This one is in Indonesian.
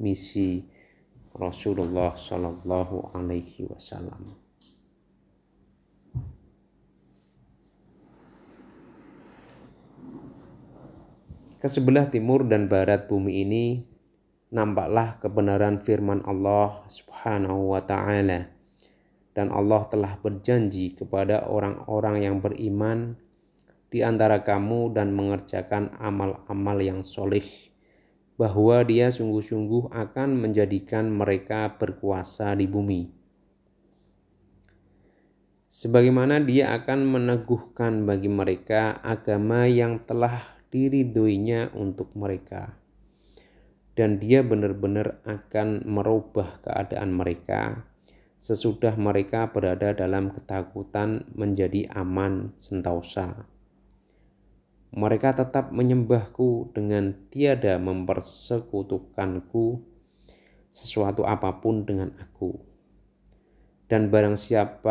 misi Rasulullah Shallallahu Alaihi Wasallam. Ke sebelah timur dan barat bumi ini nampaklah kebenaran firman Allah Subhanahu wa taala. Dan Allah telah berjanji kepada orang-orang yang beriman di antara kamu dan mengerjakan amal-amal yang soleh bahwa dia sungguh-sungguh akan menjadikan mereka berkuasa di bumi. Sebagaimana dia akan meneguhkan bagi mereka agama yang telah diridoinya untuk mereka. Dan dia benar-benar akan merubah keadaan mereka sesudah mereka berada dalam ketakutan menjadi aman sentausa. Mereka tetap menyembahku dengan tiada mempersekutukanku sesuatu apa pun dengan aku. Dan barang siapa